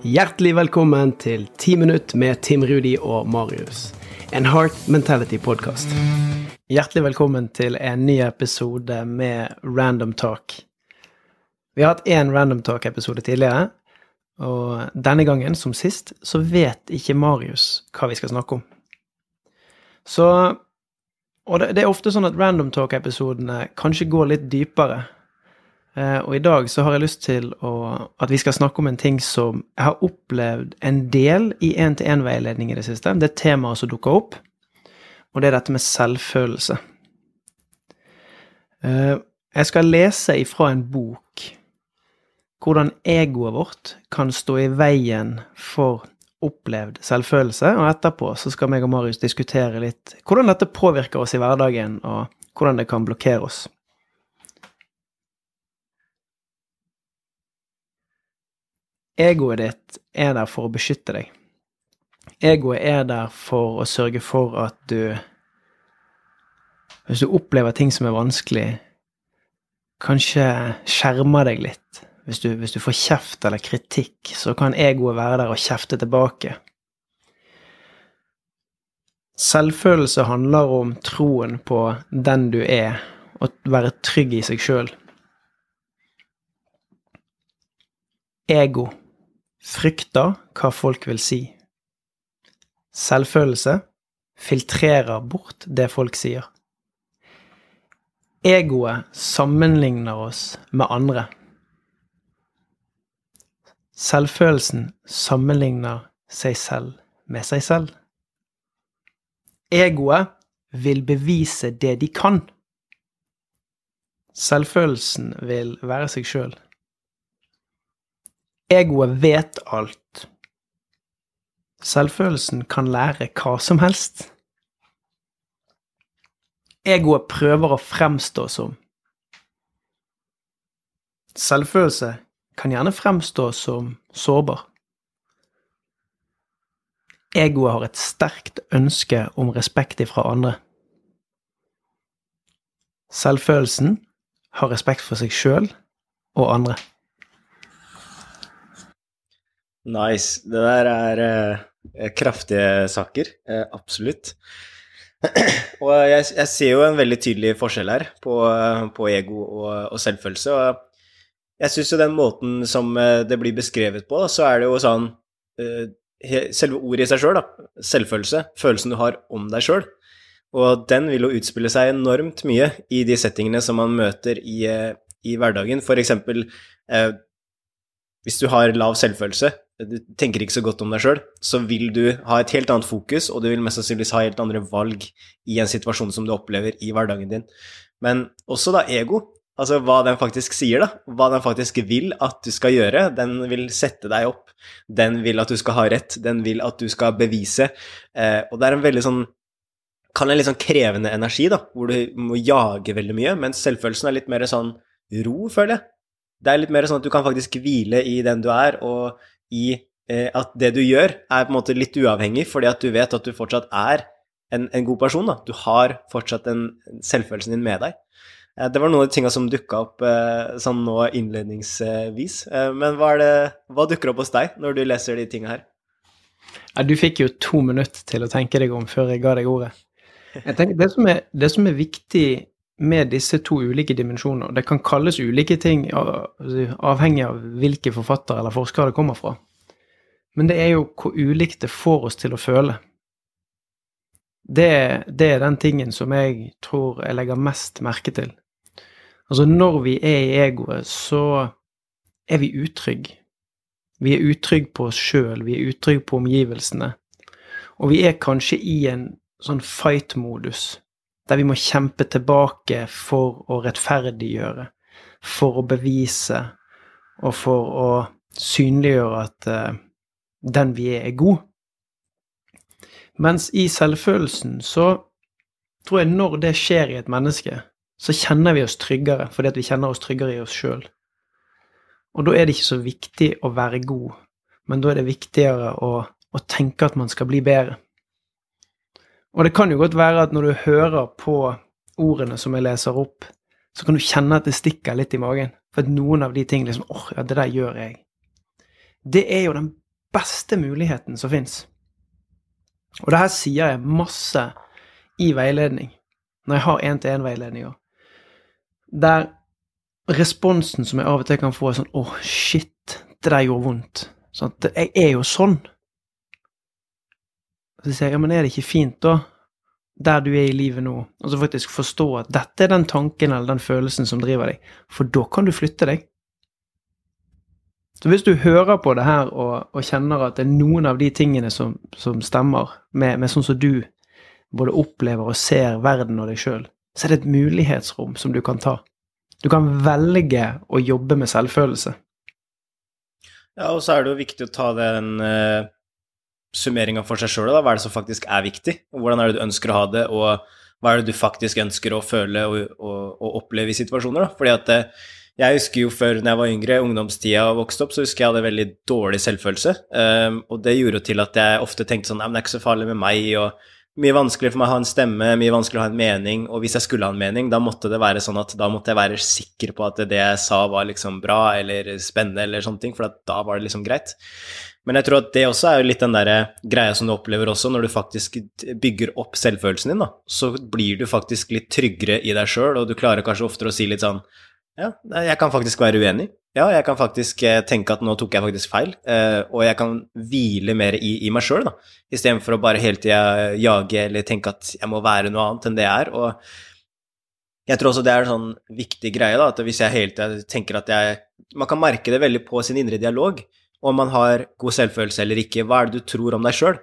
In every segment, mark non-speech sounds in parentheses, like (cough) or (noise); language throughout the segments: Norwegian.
Hjertelig velkommen til 10 minutt med Tim Rudi og Marius. En Heart Mentality-podkast. Hjertelig velkommen til en ny episode med Random Talk. Vi har hatt én Random Talk-episode tidligere, og denne gangen, som sist, så vet ikke Marius hva vi skal snakke om. Så Og det, er ofte sånn at Random Talk-episodene kanskje går litt dypere. Eh, og i dag så har jeg lyst til å, at vi skal snakke om en ting som jeg har opplevd en del i én-til-én-veiledning i det siste. Det er temaet som dukker opp, og det er dette med selvfølelse. Eh, jeg skal lese ifra en bok hvordan egoet vårt kan stå i veien for opplevd selvfølelse, og etterpå så skal meg og Marius diskutere litt hvordan dette påvirker oss i hverdagen, og hvordan det kan blokkere oss. Egoet ditt er der for å beskytte deg. Egoet er der for å sørge for at du Hvis du opplever ting som er vanskelig, kanskje skjermer deg litt. Hvis du, hvis du får kjeft eller kritikk, så kan egoet være der og kjefte tilbake. Selvfølelse handler om troen på den du er, og være trygg i seg sjøl. Ego frykter hva folk vil si. Selvfølelse filtrerer bort det folk sier. Egoet sammenligner oss med andre. Selvfølelsen sammenligner seg selv med seg selv. Egoet vil bevise det de kan. Selvfølelsen vil være seg sjøl. Egoet vet alt. Selvfølelsen kan lære hva som helst. Egoet prøver å fremstå som. Selvfølelse kan gjerne fremstå som sårbar. Egoet har et sterkt ønske om respekt ifra andre. Selvfølelsen har respekt for seg sjøl og andre. Nice. Det der er eh, kraftige saker. Eh, absolutt. (clears throat) og jeg, jeg, ser jo en veldig tydelig forskjell her på, uh, på ego og, og, selvfølelse. Og jeg syns jo den måten som det blir beskrevet på, så er det jo sånn Selve ordet i seg sjøl, da. Selvfølelse. Følelsen du har om deg sjøl. Og den vil jo utspille seg enormt mye i de settingene som man møter i, i hverdagen. For eksempel hvis du har lav selvfølelse, du tenker ikke så godt om deg sjøl, så vil du ha et helt annet fokus, og du vil mest sannsynligvis ha helt andre valg i en situasjon som du opplever i hverdagen din. Men også da ego, altså hva den faktisk sier, da, hva den faktisk vil at du skal gjøre, den vil sette deg opp, den vil at du skal ha rett, den vil at du skal bevise, eh, og det er en veldig sånn kan en litt sånn krevende energi, da, hvor du må jage veldig mye, mens selvfølelsen er litt mer sånn ro, føler jeg. Det er litt mer sånn at du kan faktisk hvile i den du er, og i eh, at det du gjør, er på en måte litt uavhengig, fordi at du vet at du fortsatt er en, en god person. da. Du har fortsatt en, selvfølelsen din med deg. Eh, det var noen av de tinga som dukka opp eh, sånn nå innledningsvis. Men hva, det, hva, dukker opp hos deg når du leser de tinga her? Ja, du fikk jo to minutter til å tenke deg om før jeg ga deg ordet. Jeg tenker, det, som er, det som er viktig med disse to ulike dimensjoner. Det kan kalles ulike ting avhengig av hvilke forfattere eller forskere det kommer fra. Men det er jo hvor ulikt det får oss til å føle. Det, det er den tingen som jeg tror jeg legger mest merke til. Altså, når vi er i egoet, så er vi utrygge. Vi er utrygge på oss sjøl, vi er utrygge på omgivelsene. Og vi er kanskje i en sånn fight-modus der vi må kjempe tilbake for å rettferdiggjøre, for å bevise og for å synliggjøre at uh, den vi er, er god. Mens i selvfølelsen så tror jeg når det skjer i et menneske, så kjenner vi oss tryggere fordi at vi kjenner oss tryggere i oss sjøl. Og da er det ikke så viktig å være god, men da er det viktigere å, å tenke at man skal bli bedre. Og det kan jo godt være at når du hører på ordene som jeg leser opp, så kan du kjenne at det stikker litt i magen. For at noen av de tingene liksom åh, ja, det der gjør jeg. Det er jo den beste muligheten som fins. Og det her sier jeg masse i veiledning, når jeg har én-til-én-veiledninger, der responsen som jeg av og til kan få, er sånn 'Å, oh, shit, det der gjorde vondt'. Sånn, jeg er jo sånn. Så sier jeg, ja, men er det ikke fint, da, der du er i livet nå, og så faktisk forstå at dette er den tanken eller den følelsen som driver deg, for da kan du flytte deg. Så hvis du hører på det her og, og kjenner at det er noen av de tingene som, som stemmer, med, med, sånn som du både opplever og ser verden og deg sjøl, så er det et mulighetsrom som du kan ta. Du kan velge å jobbe med selvfølelse. Ja, og så er det jo viktig å ta den uh summeringa for seg sjøl, hva er det som faktisk er viktig? og Hvordan er det du ønsker å ha det, og hva er det du faktisk ønsker å føle og, og, og oppleve i situasjoner? da? Fordi at eh, jeg husker jo før når jeg var yngre, ungdomstida og vokste opp, så husker jeg hadde veldig dårlig selvfølelse. Um, og det gjorde til at jeg ofte tenkte sånn Nei, men det er ikke så farlig med meg, og mye vanskeligere for meg å ha en stemme, mye vanskeligere å ha en mening, og hvis jeg skulle ha en mening, da måtte det være sånn at da måtte jeg være sikker på at det jeg sa var liksom bra eller spennende eller sånne ting, for da var det liksom greit. Men jeg tror at det også er jo litt den der greia som du opplever også, når du faktisk bygger opp selvfølelsen din, da. Så blir du faktisk litt tryggere i deg sjøl, og du klarer kanskje oftere å si litt sånn Ja, jeg kan faktisk være uenig. Ja, jeg kan faktisk eh, tenke at nå tok jeg faktisk feil, eh, og jeg kan hvile mer i, i meg sjøl, da. Istedenfor å bare hele tida jage eller tenke at jeg må være noe annet enn det jeg er. Og jeg tror også det er en sånn viktig greie, da, at hvis jeg hele tida tenker at jeg Man kan merke det veldig på sin indre dialog om man har god selvfølelse eller ikke. Hva er det du tror om deg sjøl?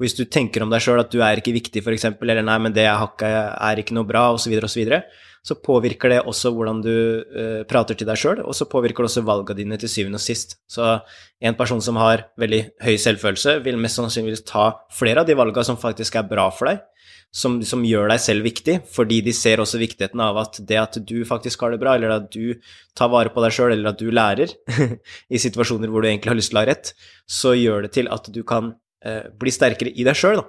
Hvis du tenker om deg sjøl at du er ikke viktig, f.eks., eller nei, men det jeg har ikke, er ikke noe bra, osv., osv., så, videre, så påvirker det også hvordan du uh, prater til deg sjøl, og så påvirker det også valga dine til syvende og sist. Så en person som har veldig høy selvfølelse, vil mest sannsynligvis ta flere av de valgene som faktisk er bra for deg, som, som, gjør deg selv viktig, fordi de ser også viktigheten av at det at du faktisk har det bra, eller at du tar vare på deg sjøl, eller at du lærer (laughs) i situasjoner hvor du egentlig har lyst til å ha rett, så gjør det til at du kan bli sterkere i deg sjøl.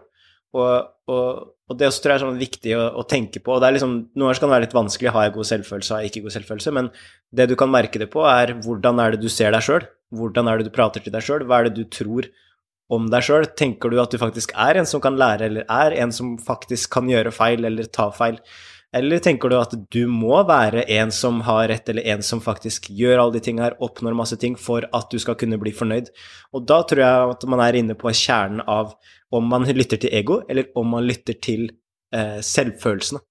Og, og, og, det også tror jeg er sånn viktig å, å, tenke på. og det er liksom, Noen ganger kan det være litt vanskelig. Har jeg god selvfølelse, har jeg ikke god selvfølelse? Men det du kan merke det på, er hvordan er det du ser deg sjøl? Hvordan er det du prater til deg sjøl? Hva er det du tror om deg sjøl? Tenker du at du faktisk er en som kan lære, eller er en som faktisk kan gjøre feil eller ta feil? Eller tenker du at du må være en som har rett, eller en som faktisk gjør alle de tingene her, oppnår masse ting for at du skal kunne bli fornøyd? Og da tror jeg at man er inne på kjernen av om man lytter til ego, eller om man lytter til eh, selvfølelsen.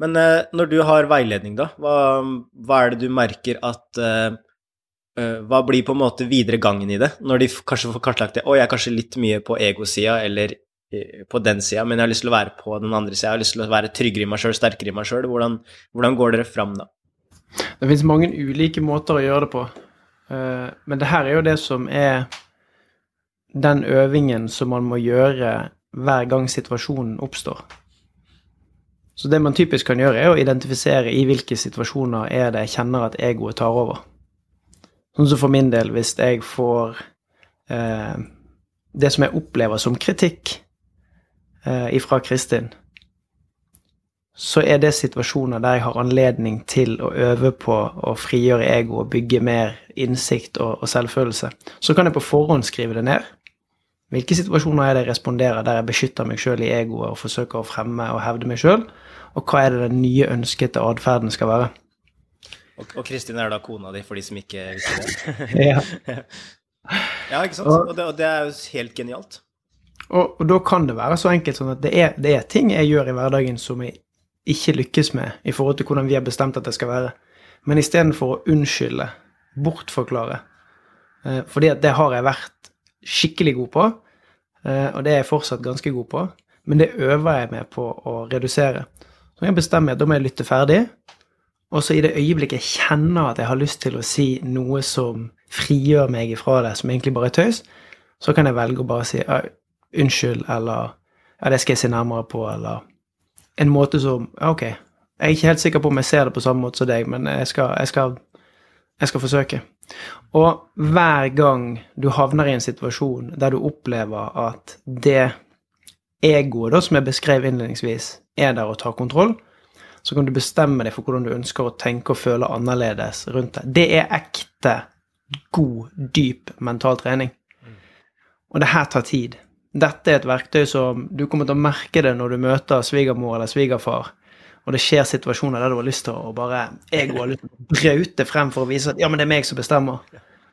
Men eh, når du har veiledning, da, hva, hva, er det du merker at eh, Eh, hva blir på en måte videre gangen i det, når de kanskje får kartlagt det? Å, jeg er kanskje litt mye på egosida eller på den sida, men jeg har lyst til å være på den andre sida. Jeg har lyst til å være tryggere i meg sjøl, sterkere i meg sjøl. Hvordan, hvordan, går dere fram da? Det finnes mange ulike måter å gjøre det på, eh, men det her er jo det som er den øvingen som man må gjøre hver gang situasjonen oppstår. Så det man typisk kan gjøre, er å identifisere i hvilke situasjoner er det jeg kjenner at egoet tar over. Sånn som for min del, hvis jeg får eh, det som jeg opplever som kritikk ifra Kristin, så er det situasjoner der jeg har anledning til å øve på å frigjøre ego og bygge mer innsikt og, og selvfølelse. Så kan jeg på forhånd skrive det ned. Hvilke situasjoner er det jeg responderer der jeg beskytter meg sjøl i egoet og forsøker å fremme og hevde meg sjøl, og hva er det den nye ønskete atferden skal være? Og, Kristin er da kona di, for de som ikke visste det. (laughs) ja. (laughs) ja, ikke sant? Og det, og det, er jo helt genialt. Og, og, da kan det være så enkelt sånn at det er, det er, ting jeg gjør i hverdagen som jeg ikke lykkes med i forhold til hvordan vi har bestemt at det skal være. Men istedenfor å unnskylde, bortforklare eh, Fordi at det har jeg vært skikkelig god på, eh, og det er jeg fortsatt ganske god på, men det øver jeg meg på å redusere. Så jeg bestemmer at da må jeg lytte ferdig, og så i det øyeblikket jeg kjenner at jeg har lyst til å si noe som frigjør meg ifra det, som egentlig bare er tøys, så kan jeg velge å bare si unnskyld, eller ja, det skal jeg se nærmere på, eller en måte som Ok, jeg er ikke helt sikker på om jeg ser det på samme måte som deg, men jeg skal, jeg skal, jeg skal forsøke. Og hver gang du havner i en situasjon der du opplever at det egoet da, som jeg beskrev innledningsvis, er der og tar kontroll, så kan du bestemme deg for hvordan du ønsker å tenke og føle annerledes rundt det. Det er ekte god, dyp mental trening. Og det her tar tid. Dette er et verktøy som du kommer til å merke det når du møter svigermor eller svigerfar, og det skjer situasjoner der du har lyst til å bare Ego har lyst til braute frem for å vise at ja, men det er meg som bestemmer.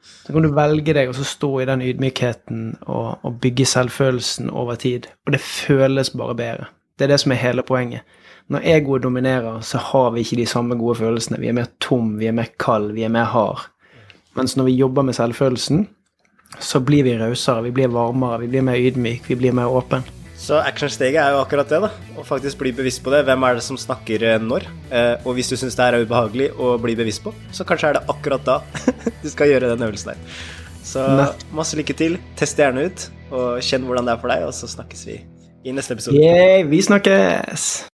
Så kan du velge deg og så stå i den ydmykheten og, og bygge selvfølelsen over tid. Og det føles bare bedre. Det er det som er hele poenget. Når egoet dominerer, så har vi ikke de samme gode følelsene. Vi er mer tom, vi er mer kald, vi er mer hard. Mens når vi jobber med selvfølelsen, så blir vi rausere, vi blir varmere, vi blir mer ydmyk, vi blir mer åpen. Så actionsteget er jo akkurat det, da. Å faktisk bli bevisst på det. Hvem er det som snakker eh, når? Eh, og hvis du syns det er ubehagelig å bli bevisst på, så kanskje er det akkurat da (laughs) du skal gjøre den øvelsen der. Så masse lykke til. Test det gjerne ut, og kjenn hvordan det er for deg, og så snakkes vi i neste episode. Yeah, vi snakkes!